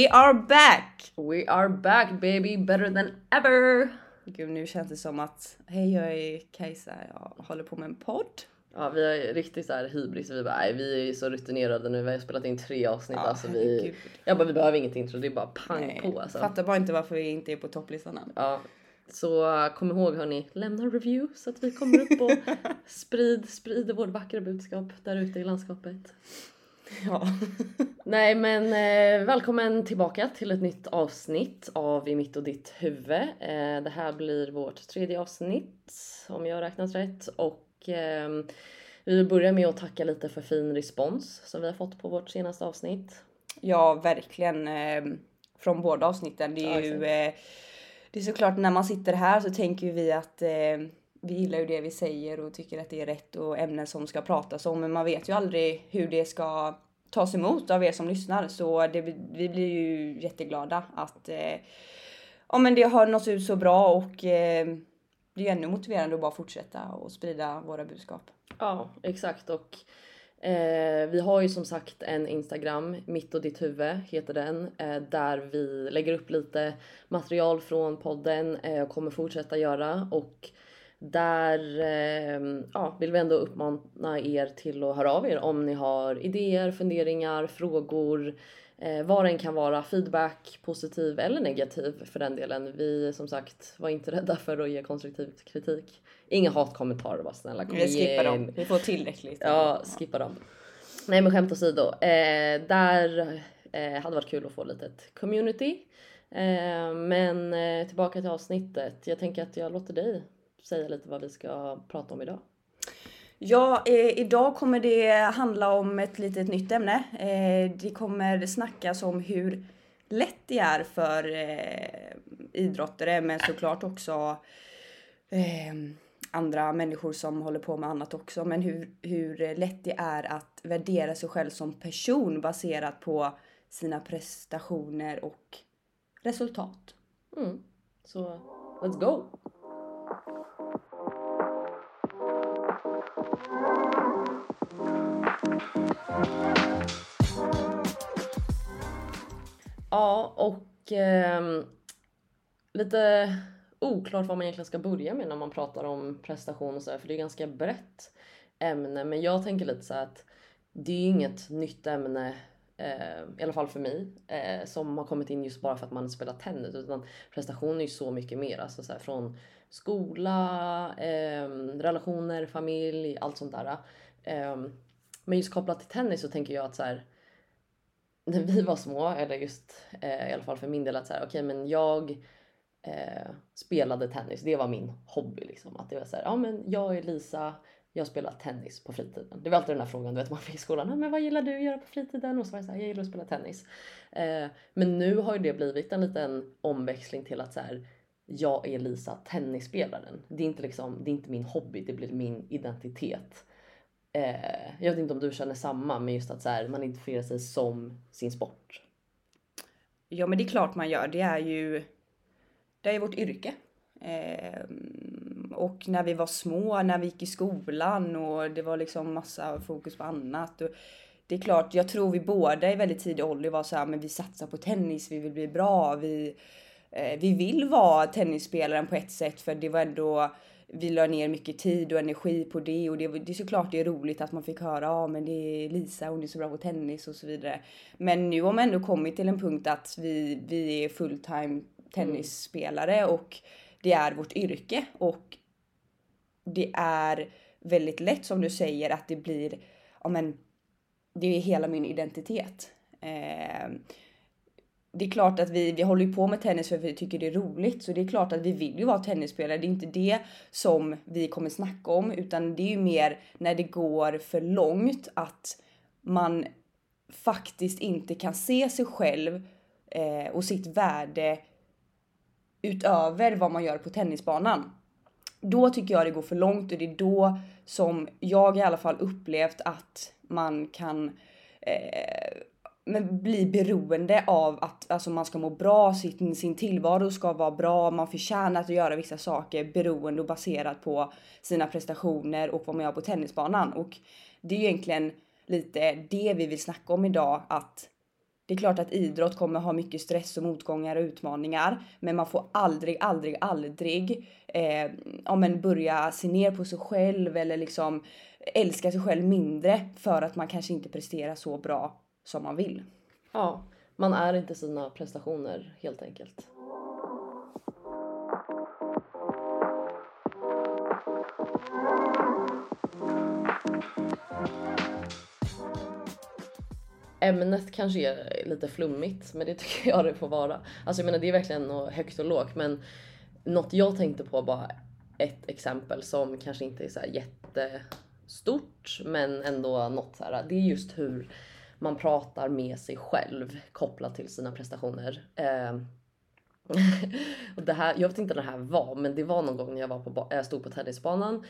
We are back! We are back baby, better than ever! Gud nu känns det som att hej jag är Kajsa, jag håller på med en podd. Ja vi har riktigt så här hybris vi bara nej, vi är så rutinerade nu. Vi har spelat in tre avsnitt Ja, alltså vi. Jag bara vi behöver inget intro, det är bara pang Nej, på alltså. Fattar bara inte varför vi inte är på topplistan än. Ja, så uh, kom ihåg hörni, lämna en review så att vi kommer upp och sprid, sprider vårt vackra budskap där ute i landskapet. Ja. Nej men eh, välkommen tillbaka till ett nytt avsnitt av I mitt och ditt huvud. Eh, det här blir vårt tredje avsnitt om jag har räknat rätt och ehm, vi börja med att tacka lite för fin respons som vi har fått på vårt senaste avsnitt. ja, verkligen. Eh, från båda avsnitten. Det är Ja, ju eh, det är såklart när man sitter här så tänker vi att eh, vi gillar ju det vi säger och tycker att det är rätt och ämnen som ska pratas om. Men man vet ju aldrig hur det ska tas emot av er som lyssnar. Så det, vi blir ju jätteglada att eh, ja, men det har nått ut så bra och eh, det är ju ännu motiverande att bara fortsätta och sprida våra budskap. Ja exakt och eh, vi har ju som sagt en Instagram, mitt och ditt huvud heter den, eh, där vi lägger upp lite material från podden eh, och kommer fortsätta göra och där eh, ja, vill vi ändå uppmana er till att höra av er om ni har idéer, funderingar, frågor, eh, vad det än kan vara, feedback, positiv eller negativ för den delen. Vi som sagt var inte rädda för att ge konstruktiv kritik. Inga hatkommentarer var snälla. Kom Vi skippar dem. Vi får tillräckligt. Ja, skippa dem. Nej men skämt åsido. Eh, där eh, hade varit kul att få lite ett community. Eh, men eh, tillbaka till avsnittet. Jag tänker att jag låter dig säga lite vad vi ska prata om idag. Ja, eh, idag kommer det handla om ett litet nytt ämne. Eh, det kommer snackas om hur lätt det är för eh, idrottare men såklart också eh, andra människor som håller på med annat också. Men hur, hur lätt det är att värdera sig själv som person baserat på sina prestationer och resultat. Mm. Så let's go! Ja, och eh, lite oklart vad man egentligen ska börja med när man pratar om prestation och så här, för det är ganska brett ämne. Men jag tänker lite så att det är ju inget nytt ämne, eh, i alla fall för mig, eh, som har kommit in just bara för att man spelar tennis. Utan prestation är ju så mycket mer, alltså så här, från skola, eh, relationer, familj, allt sånt där. Eh, men just kopplat till tennis så tänker jag att så här, när vi var små, eller just eh, i alla fall för min del att så här, okej men jag eh, spelade tennis, det var min hobby liksom. Att det var så här, ja men jag är Lisa, jag spelar tennis på fritiden. Det var alltid den här frågan du vet man fick i skolan, "Ja, men vad gillar du att göra på fritiden? Och så var jag så här, jag gillar att spela tennis. Eh, men nu har ju det blivit en liten omväxling till att så här, jag är Lisa, tennisspelaren. Det är inte liksom, det är inte min hobby, det blir min identitet. Eh, jag vet inte om du känner samma, men just att så här, man identifierar sig som sin sport. Ja men det är klart man gör. Det är ju det är vårt yrke. Eh, och när vi var små, när vi gick i skolan och det var liksom massa fokus på annat. Och det är klart, jag tror vi båda i väldigt tidig ålder var så här, men vi satsar på tennis, vi vill bli bra, vi, vi vill vara tennisspelaren på ett sätt för det var ändå vi la ner mycket tid och energi på det och det, det är såklart det är roligt att man fick höra ja men det är Lisa hon är så bra på tennis och så vidare. Men nu har man ändå kommit till en punkt att vi, vi är fulltime tennisspelare och det är vårt yrke och det är väldigt lätt som du säger att det blir, ja men det är hela min identitet. Eh, det är klart att vi, vi håller ju på med tennis för att vi tycker det är roligt. Så det är klart att vi vill ju vara tennisspelare. Det är inte det som vi kommer snacka om. Utan det är ju mer när det går för långt att man faktiskt inte kan se sig själv eh, och sitt värde utöver vad man gör på tennisbanan. Då tycker jag det går för långt och det är då som jag i alla fall upplevt att man kan eh, men bli beroende av att alltså, man ska må bra, sin, sin tillvaro ska vara bra, man förtjänar att göra vissa saker beroende och baserat på sina prestationer och vad man gör på tennisbanan. Och det är ju egentligen lite det vi vill snacka om idag att Det är klart att idrott kommer ha mycket stress och motgångar och utmaningar, men man får aldrig, aldrig, aldrig eh, om en börja se ner på sig själv eller liksom älska sig själv mindre för att man kanske inte presterar så bra som man vill. Ja, man är inte sina prestationer helt enkelt. Ämnet kanske är lite flummigt, men det tycker jag det får vara. Alltså jag menar det är verkligen något högt och lågt, men något jag tänkte på bara ett exempel som kanske inte är så jättestort, men ändå något så här. Det är just hur man pratar med sig själv kopplat till sina prestationer. Eh, och det här, jag vet inte när det här var, men det var någon gång när jag, var på, jag stod på tennisbanan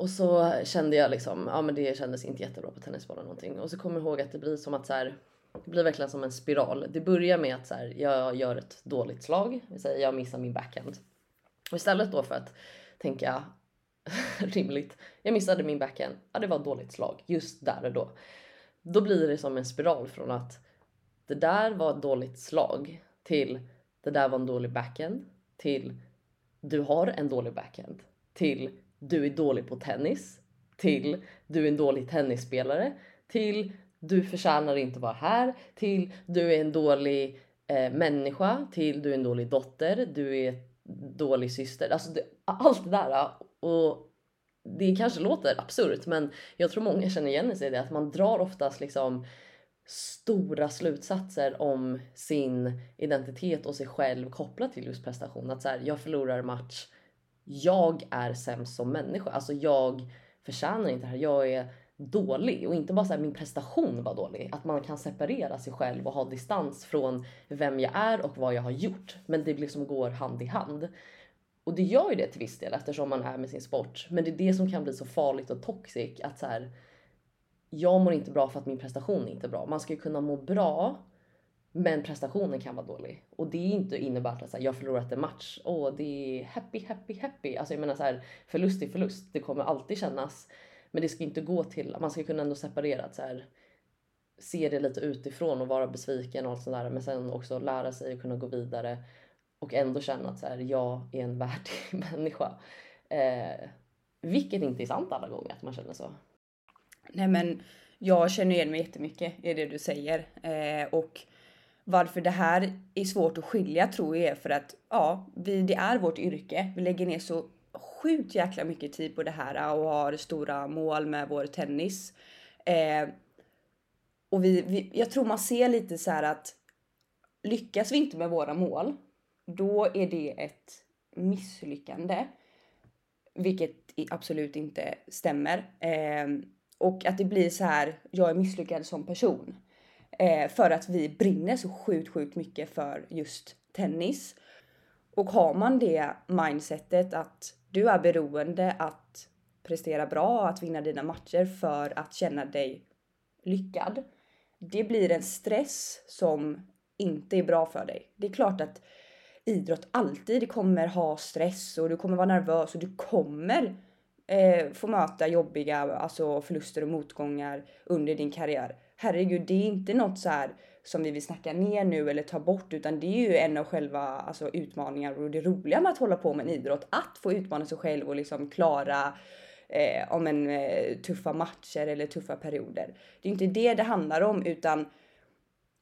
och så kände jag liksom, ja men det kändes inte jättebra på tennisbanan någonting. Och så kommer jag ihåg att det blir som att så här, det blir verkligen som en spiral. Det börjar med att så här, jag gör ett dåligt slag, jag missar min backhand. Och istället då för att tänka rimligt, jag missade min backhand, ja det var ett dåligt slag just där och då. Då blir det som en spiral från att det där var ett dåligt slag till det där var en dålig backhand till du har en dålig backhand till du är dålig på tennis till du är en dålig tennisspelare till du förtjänar inte vara här till du är en dålig eh, människa till du är en dålig dotter, du är dålig syster. Alltså det, allt det där och det kanske låter absurt men jag tror många känner igen sig i det att man drar oftast liksom stora slutsatser om sin identitet och sig själv kopplat till just prestation. Att så här, jag förlorar match. Jag är sämst som människa. Alltså jag förtjänar inte det här. Jag är dålig och inte bara så här, min prestation var dålig. Att man kan separera sig själv och ha distans från vem jag är och vad jag har gjort. Men det liksom går hand i hand. Och det gör ju det till viss del eftersom man är med sin sport. Men det är det som kan bli så farligt och toxic att så här, jag mår inte bra för att min prestation är inte bra. Man ska ju kunna må bra men prestationen kan vara dålig. Och det är inte innebär att här, jag förlorat en match. Åh, det är happy, happy, happy. Alltså jag menar så här, förlust är förlust. Det kommer alltid kännas. Men det ska inte gå till, man ska kunna ändå separera att så här, se det lite utifrån och vara besviken och allt sånt där. Men sen också lära sig att kunna gå vidare och ändå känna att så här, jag är en värdig människa. Eh, vilket inte är sant alla gånger att man känner så. Nej men jag känner igen mig jättemycket i det du säger. Eh, och varför det här är svårt att skilja tror jag är för att ja, vi, det är vårt yrke. Vi lägger ner så sjukt jäkla mycket tid på det här och har stora mål med vår tennis. Eh, och vi, vi, jag tror man ser lite så här att lyckas vi inte med våra mål, då är det ett misslyckande. Vilket absolut inte stämmer. Eh, och att det blir så här, jag är misslyckad som person. Eh, för att vi brinner så sjukt, sjukt mycket för just tennis. Och har man det mindsetet att du är beroende att prestera bra, att vinna dina matcher för att känna dig lyckad. Det blir en stress som inte är bra för dig. Det är klart att idrott alltid kommer ha stress och du kommer vara nervös och du kommer eh, få möta jobbiga alltså förluster och motgångar under din karriär. Herregud, det är inte något så här som vi vill snacka ner nu eller ta bort utan det är ju en av själva alltså, utmaningar och det roliga med att hålla på med en idrott. Att få utmana sig själv och liksom klara eh, om en eh, tuffa matcher eller tuffa perioder. Det är inte det det handlar om utan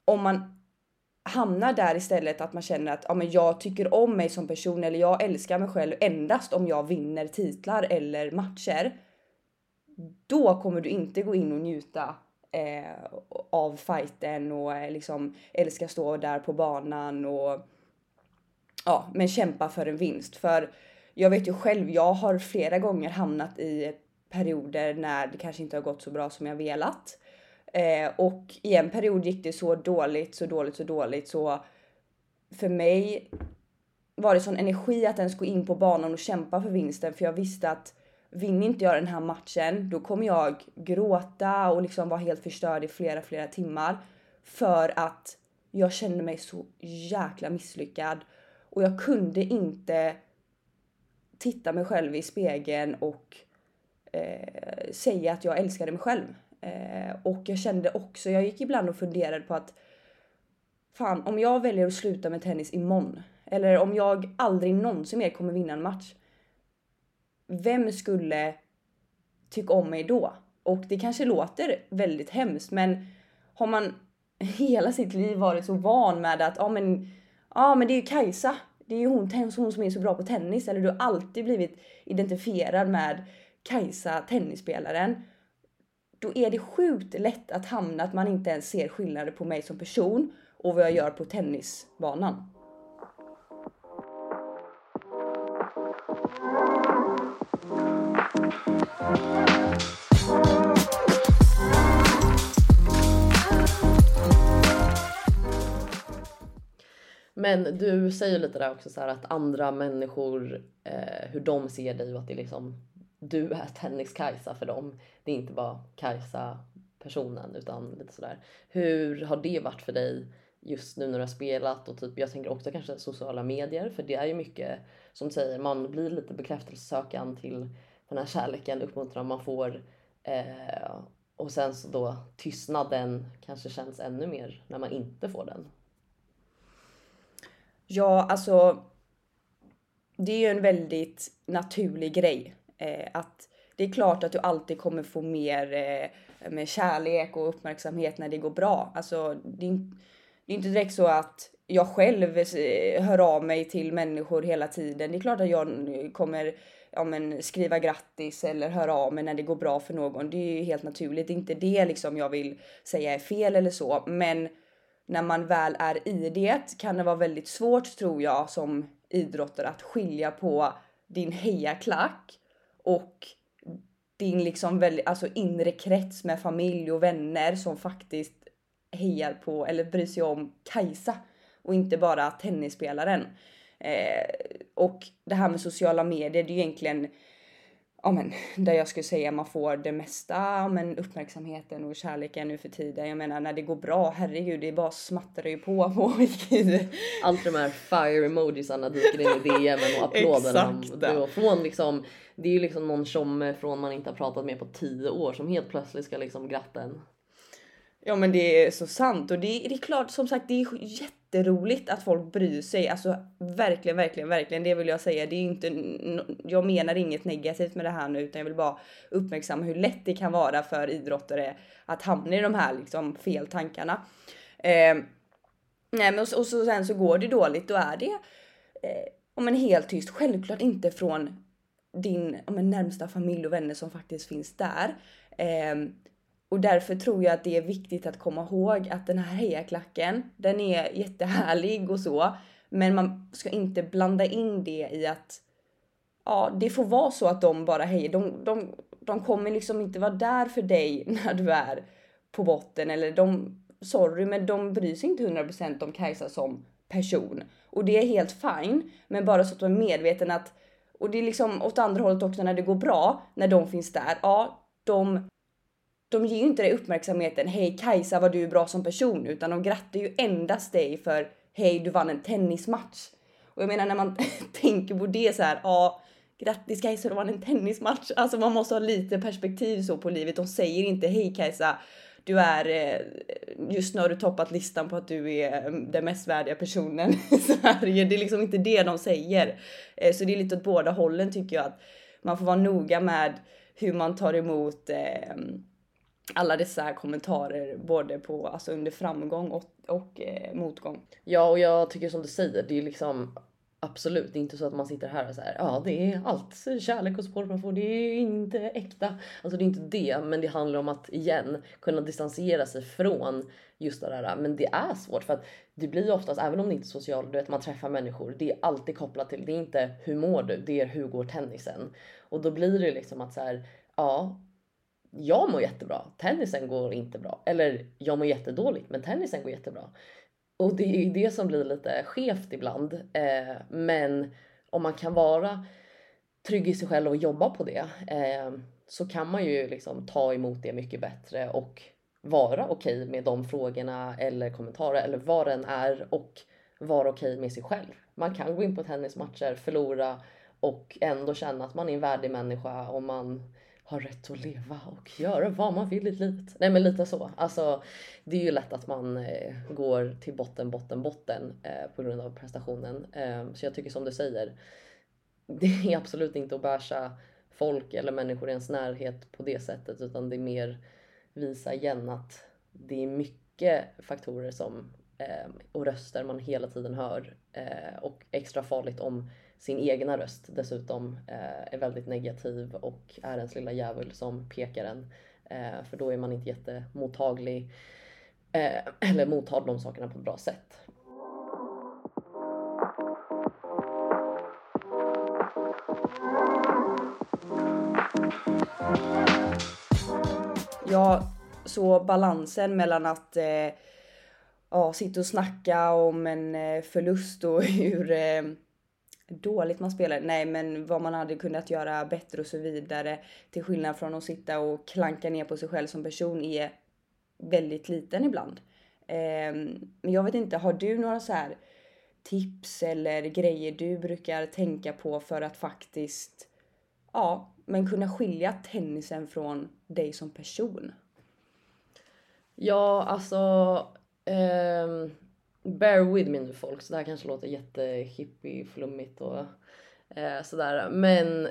om man hamnar där istället att man känner att ja, men jag tycker om mig som person eller jag älskar mig själv endast om jag vinner titlar eller matcher. Då kommer du inte gå in och njuta eh, av fighten och eh, liksom älska stå där på banan och ja, men kämpa för en vinst. För jag vet ju själv, jag har flera gånger hamnat i perioder när det kanske inte har gått så bra som jag velat. Eh, och i en period gick det så dåligt, så dåligt, så dåligt så för mig var det sån energi att ens gå in på banan och kämpa för vinsten för jag visste att vinner inte jag den här matchen då kommer jag gråta och liksom vara helt förstörd i flera, flera timmar för att jag kände mig så jäkla misslyckad och jag kunde inte titta mig själv i spegeln och eh, säga att jag älskade mig själv. Eh, och jag kände också, jag gick ibland och funderade på att fan om jag väljer att sluta med tennis imorgon eller om jag aldrig någonsin mer kommer vinna en match. Vem skulle tycka om mig då? Och det kanske låter väldigt hemskt men har man hela sitt liv varit så van med att ja men, ja, men det är ju Kajsa. Det är ju hon, hon som är så bra på tennis. Eller du har alltid blivit identifierad med Kajsa, tennisspelaren. Då är det sjukt lätt att hamna att man inte ens ser skillnader på mig som person och vad jag gör på tennisbanan. Men du säger lite där också så att andra människor, eh, hur de ser dig och att det liksom du är tennis-Kajsa för dem. Det är inte bara Kajsa personen utan lite sådär. Hur har det varit för dig just nu när du har spelat och typ jag tänker också kanske sociala medier för det är ju mycket som du säger man blir lite bekräftelsesökan till den här kärleken, uppmuntran man får eh, och sen så då tystnaden kanske känns ännu mer när man inte får den. Ja, alltså. Det är ju en väldigt naturlig grej eh, att det är klart att du alltid kommer få mer eh, med kärlek och uppmärksamhet när det går bra. Alltså, det är, det är inte direkt så att jag själv eh, hör av mig till människor hela tiden. Det är klart att jag kommer ja, men, skriva grattis eller höra av mig när det går bra för någon. Det är ju helt naturligt. Det är inte det liksom jag vill säga är fel eller så, men när man väl är i det kan det vara väldigt svårt tror jag som idrottare att skilja på din hejaklack och din liksom väldigt, alltså inre krets med familj och vänner som faktiskt hejar på eller bryr sig om Kajsa och inte bara tennisspelaren. Eh, och det här med sociala medier, det är ju egentligen ja men, där jag skulle säga man får det mesta men uppmärksamheten och kärleken nu för tiden. Jag menar när det går bra, herregud det bara smattrar ju på på Allt de här fire emojisarna dyker in i DM och applåderna. Exakt. Från liksom, det är ju liksom någon tjomme från man inte har pratat med på tio år som helt plötsligt ska liksom gratta en. Ja men det är så sant och det, det är klart som sagt det är jätteroligt att folk bryr sig. Alltså verkligen, verkligen, verkligen. Det vill jag säga. Det är inte. Jag menar inget negativt med det här nu, utan jag vill bara uppmärksamma hur lätt det kan vara för idrottare att hamna i de här liksom fel tankarna. Eh, nej, men och, och så sen så går det dåligt. Då är det eh, om en helt tyst. Självklart inte från din om en närmsta familj och vänner som faktiskt finns där. Eh, och därför tror jag att det är viktigt att komma ihåg att den här hejaklacken, den är jättehärlig och så. Men man ska inte blanda in det i att ja, det får vara så att de bara hejar. De, de, de kommer liksom inte vara där för dig när du är på botten eller de, sorry, men de bryr sig inte 100% om Kajsa som person. Och det är helt fine, men bara så att de är medveten att och det är liksom åt andra hållet också när det går bra, när de finns där. Ja, de de ger ju inte dig uppmärksamheten hej Kajsa vad du är bra som person utan de grattar ju endast dig för hej du vann en tennismatch. Och jag menar när man tänker på det så här, ja grattis Kajsa du vann en tennismatch. Alltså man måste ha lite perspektiv så på livet. De säger inte hej Kajsa du är, eh, just nu har du toppat listan på att du är eh, den mest värdiga personen i Sverige. Det är liksom inte det de säger. Eh, så det är lite åt båda hållen tycker jag att man får vara noga med hur man tar emot eh, alla dessa kommentarer både på alltså under framgång och, och eh, motgång. Ja, och jag tycker som du säger, det är liksom absolut det är inte så att man sitter här och säger ja, det är allt kärlek och support man får. Det är inte äkta. Alltså, det är inte det, men det handlar om att igen kunna distansera sig från just det där. Men det är svårt för att det blir oftast, även om det inte är socialt, du vet man träffar människor. Det är alltid kopplat till. Det är inte hur mår du? Det är hur går tennisen? Och då blir det liksom att så här, ja, jag mår jättebra, tennisen går inte bra. Eller jag mår jättedåligt men tennisen går jättebra. Och det är ju det som blir lite skevt ibland. Eh, men om man kan vara trygg i sig själv och jobba på det eh, så kan man ju liksom ta emot det mycket bättre och vara okej okay med de frågorna eller kommentarer eller vad den är och vara okej okay med sig själv. Man kan gå in på tennismatcher, förlora och ändå känna att man är en värdig människa och man har rätt att leva och göra vad man vill i livet. Nej men lite så. Alltså det är ju lätt att man eh, går till botten, botten, botten eh, på grund av prestationen. Eh, så jag tycker som du säger, det är absolut inte att bärsa folk eller människor i ens närhet på det sättet utan det är mer visa igen att det är mycket faktorer som Ehm, och röster man hela tiden hör eh, och extra farligt om sin egna röst dessutom eh, är väldigt negativ och är ens lilla djävul som pekar en. Eh, för då är man inte jättemottaglig eh, eller mottar de sakerna på ett bra sätt. Ja, så balansen mellan att eh, ja, sitta och snacka om en eh, förlust och hur eh, dåligt man spelar. Nej, men vad man hade kunnat göra bättre och så vidare. Till skillnad från att sitta och klanka ner på sig själv som person är väldigt liten ibland. Ehm, men jag vet inte, har du några så här tips eller grejer du brukar tänka på för att faktiskt ja, men kunna skilja tennisen från dig som person? Ja, alltså Um, bear with me nu folk, så det här kanske låter jättehippie, flummigt och uh, sådär. Men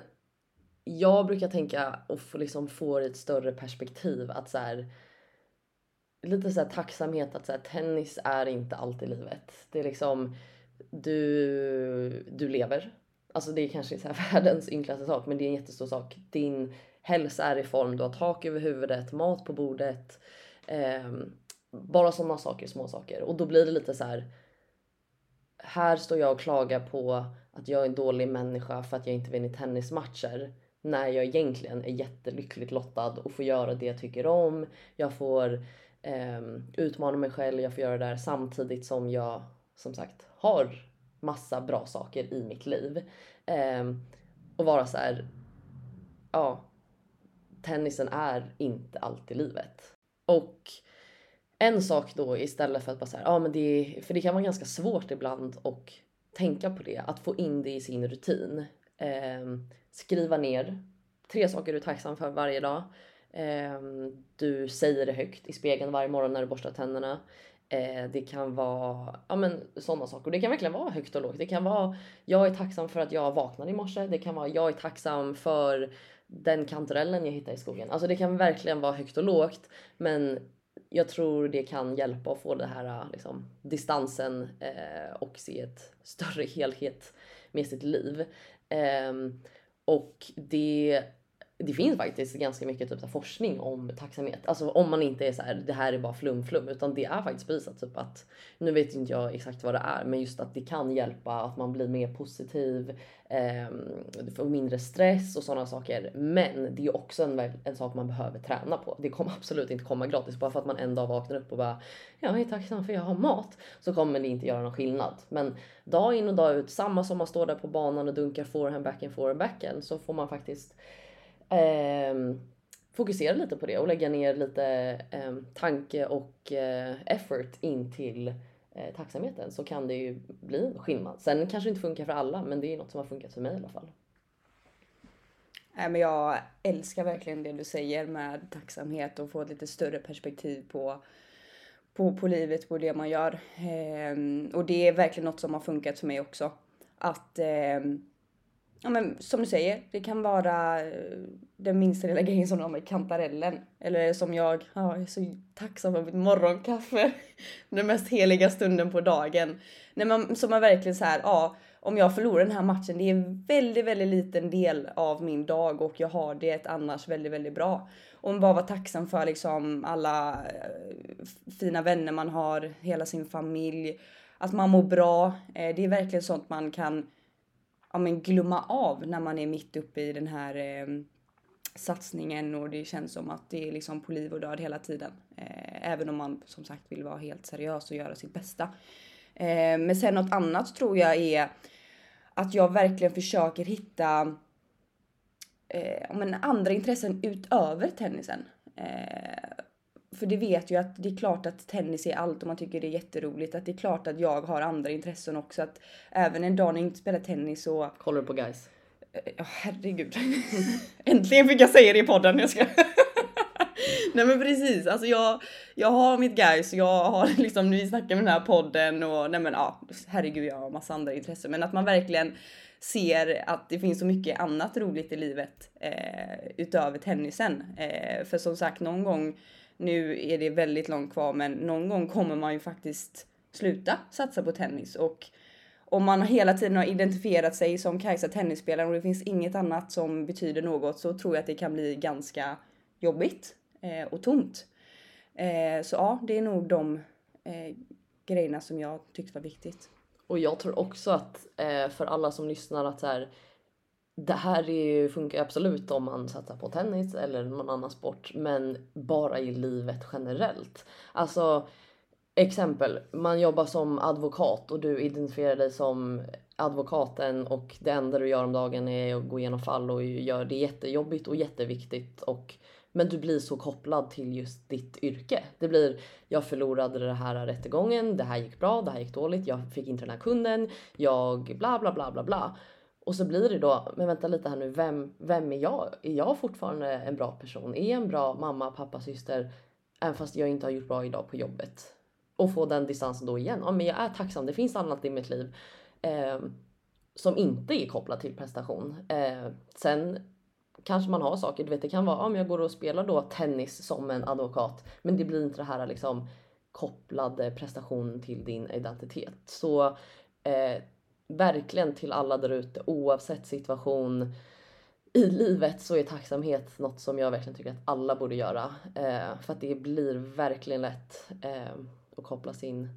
jag brukar tänka och få, liksom få ett större perspektiv att så här, lite så här tacksamhet att så här, tennis är inte allt i livet. Det är liksom du, du lever. Alltså det är kanske så här världens enklaste sak men det är en jättestor sak. Din hälsa är i form, du har tak över huvudet, mat på bordet. Um, bara sådana saker, små saker. Och då blir det lite så här. Här står jag och klagar på att jag är en dålig människa för att jag inte vinner tennismatcher. När jag egentligen är jättelyckligt lottad och får göra det jag tycker om. Jag får eh, utmana mig själv, jag får göra det där samtidigt som jag som sagt har massa bra saker i mitt liv. Eh, och vara så här. Ja, tennisen är inte alltid livet. Och en sak då istället för att bara säga, ja men det, för det kan vara ganska svårt ibland och tänka på det, att få in det i sin rutin. Eh, skriva ner tre saker du är tacksam för varje dag. Eh, du säger det högt i spegeln varje morgon när du borstar tänderna. Eh, det kan vara ja, men, sådana saker. Det kan verkligen vara högt och lågt. Det kan vara jag är tacksam för att jag vaknade i morse. Det kan vara jag är tacksam för den kantarellen jag hittade i skogen. Alltså det kan verkligen vara högt och lågt. Men jag tror det kan hjälpa att få den här liksom, distansen eh, och se ett större helhet med sitt liv. Eh, och det det finns faktiskt ganska mycket typ, forskning om tacksamhet. Alltså om man inte är så här, det här är bara flum flum utan det är faktiskt bevisat typ att nu vet inte jag exakt vad det är, men just att det kan hjälpa att man blir mer positiv, Ehm, du får mindre stress och sådana saker. Men det är också en, en sak man behöver träna på. Det kommer absolut inte komma gratis bara för att man en dag vaknar upp och bara jag är tacksam för jag har mat så kommer det inte göra någon skillnad. Men dag in och dag ut, samma som man står där på banan och dunkar forehand, backhand, forehand, backhand så får man faktiskt eh, fokusera lite på det och lägga ner lite eh, tanke och eh, effort in till eh, tacksamheten så kan det ju bli en skillnad. Sen kanske det inte funkar för alla men det är något som har funkat för mig i alla fall. Nej, men jag älskar verkligen det du säger med tacksamhet och få ett lite större perspektiv på, på, på livet, på det man gör. Ehm, och det är verkligen något som har funkat för mig också. Att eh, ja men som du säger, det kan vara eh, den minsta lilla grejen som du har med kantarellen. Eller som jag, ja, jag är så tacksam för mitt morgonkaffe. Den mest heliga stunden på dagen. När man, som man verkligen så här, ja, om jag förlorar den här matchen, det är en väldigt, väldigt liten del av min dag och jag har det annars väldigt, väldigt bra. Och bara vara tacksam för liksom alla eh, fina vänner man har, hela sin familj, att man mår bra. Eh, det är verkligen sånt man kan ja, men glömma av när man är mitt uppe i den här eh, satsningen och det känns som att det är liksom på liv och död hela tiden. Eh, även om man som sagt vill vara helt seriös och göra sitt bästa. Eh, men sen något annat tror jag är att jag verkligen försöker hitta eh, men andra intressen utöver tennisen. Eh, för det vet ju att det är klart att tennis är allt och man tycker det är jätteroligt. Att det är klart att jag har andra intressen också. Att även en dag när jag inte spelar tennis så... Kollar du på guys? Ja herregud. Äntligen fick jag säga det i podden. Jag ska... nej men precis, alltså jag, jag har mitt guys och jag har liksom, vi snackar med den här podden och nej men ja, herregud jag har massa andra intressen. Men att man verkligen ser att det finns så mycket annat roligt i livet eh, utöver tennisen. Eh, för som sagt någon gång, nu är det väldigt långt kvar men någon gång kommer man ju faktiskt sluta satsa på tennis och om man hela tiden har identifierat sig som Kajsa tennisspelare och det finns inget annat som betyder något så tror jag att det kan bli ganska jobbigt eh, och tomt. Eh, så ja, det är nog de eh, grejerna som jag tyckte var viktigt. Och jag tror också att eh, för alla som lyssnar att så här, det här är ju, funkar absolut om man satsar på tennis eller någon annan sport, men bara i livet generellt. Alltså exempel, man jobbar som advokat och du identifierar dig som advokaten och det enda du gör om dagen är att gå igenom fall och gör det jättejobbigt och jätteviktigt och men du blir så kopplad till just ditt yrke. Det blir, jag förlorade den här rättegången, det här gick bra, det här gick dåligt, jag fick inte den här kunden, jag bla bla bla bla bla. Och så blir det då, men vänta lite här nu, vem, vem är jag? Är jag fortfarande en bra person? Är jag en bra mamma, pappa, syster? Även fast jag inte har gjort bra idag på jobbet. Och få den distansen då igen. Ja, men jag är tacksam, det finns annat i mitt liv. Eh, som inte är kopplat till prestation. Eh, sen kanske man har saker, du vet det kan vara om ja, jag går och spelar då tennis som en advokat, men det blir inte det här liksom kopplade prestation till din identitet. Så eh, verkligen till alla där ute oavsett situation i livet så är tacksamhet något som jag verkligen tycker att alla borde göra. Eh, för att det blir verkligen lätt eh, att koppla sin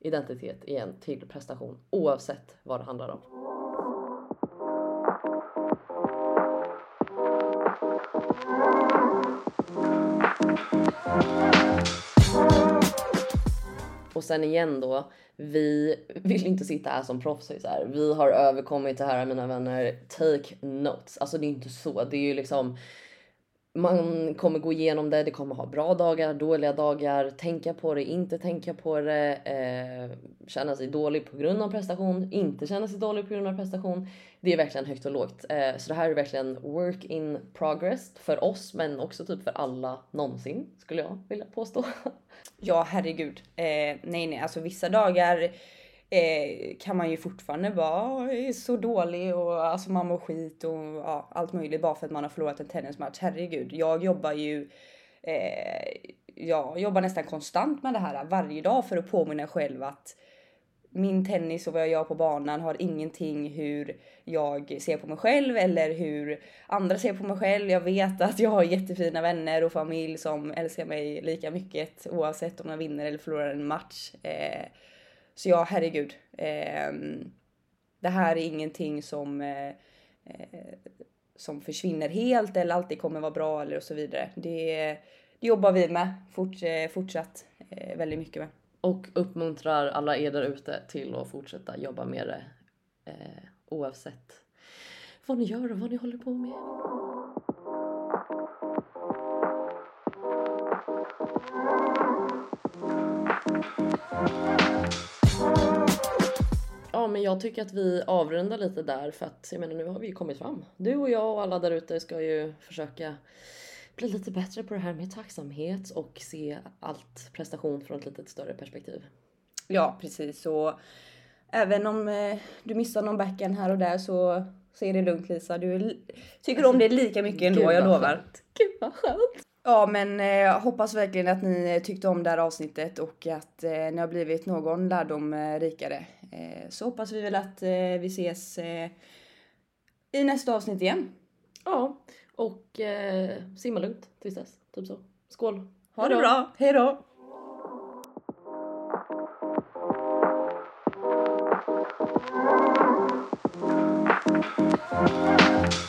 identitet igen till prestation oavsett vad det handlar om. Och sen igen då, vi vill inte sitta här som proffs. Vi har överkommit det här mina vänner. Take notes. Alltså det är inte så. Det är ju liksom man kommer gå igenom det, det kommer ha bra dagar, dåliga dagar, tänka på det, inte tänka på det, eh, känna sig dålig på grund av prestation, inte känna sig dålig på grund av prestation. Det är verkligen högt och lågt. Eh, så det här är verkligen work in progress för oss, men också typ för alla någonsin skulle jag vilja påstå. Ja, herregud. Eh, nej, nej, alltså vissa dagar eh, kan man ju fortfarande vara så dålig och alltså man mår skit och ja, allt möjligt bara för att man har förlorat en tennismatch. Herregud, jag jobbar ju eh, jag jobbar nästan konstant med det här varje dag för att påminna själv att min tennis och vad jag gör på banan har ingenting hur jag ser på mig själv eller hur andra ser på mig själv. Jag vet att jag har jättefina vänner och familj som älskar mig lika mycket oavsett om jag vinner eller förlorar en match. Eh, så ja, herregud. Eh, det här är ingenting som, eh, eh, som försvinner helt eller alltid kommer vara bra eller och så vidare. Det, det jobbar vi med fort, eh, fortsatt eh, väldigt mycket med. Och uppmuntrar alla er där ute till att fortsätta jobba med det eh, oavsett vad ni gör och vad ni håller på med. Ja, men jag tycker att vi avrundar lite där för att jag menar nu har vi ju kommit fram. Du och jag och alla där ute ska ju försöka bli lite bättre på det här med tacksamhet och se allt prestation från ett lite större perspektiv. Ja, precis. Och även om eh, du missar någon backhand här och där så, så är det lugnt Lisa. Du tycker om det lika mycket ändå, jag vad lovar. skönt. Gud vad skönt! Ja, men eh, hoppas verkligen att ni tyckte om det här avsnittet och att eh, ni har blivit någon lärdom eh, rikare. Eh, så hoppas vi väl att eh, vi ses eh, i nästa avsnitt igen. Ja, och eh, simma lugnt tills dess. Typ så. Skål! Ha det bra, hej då! Thank.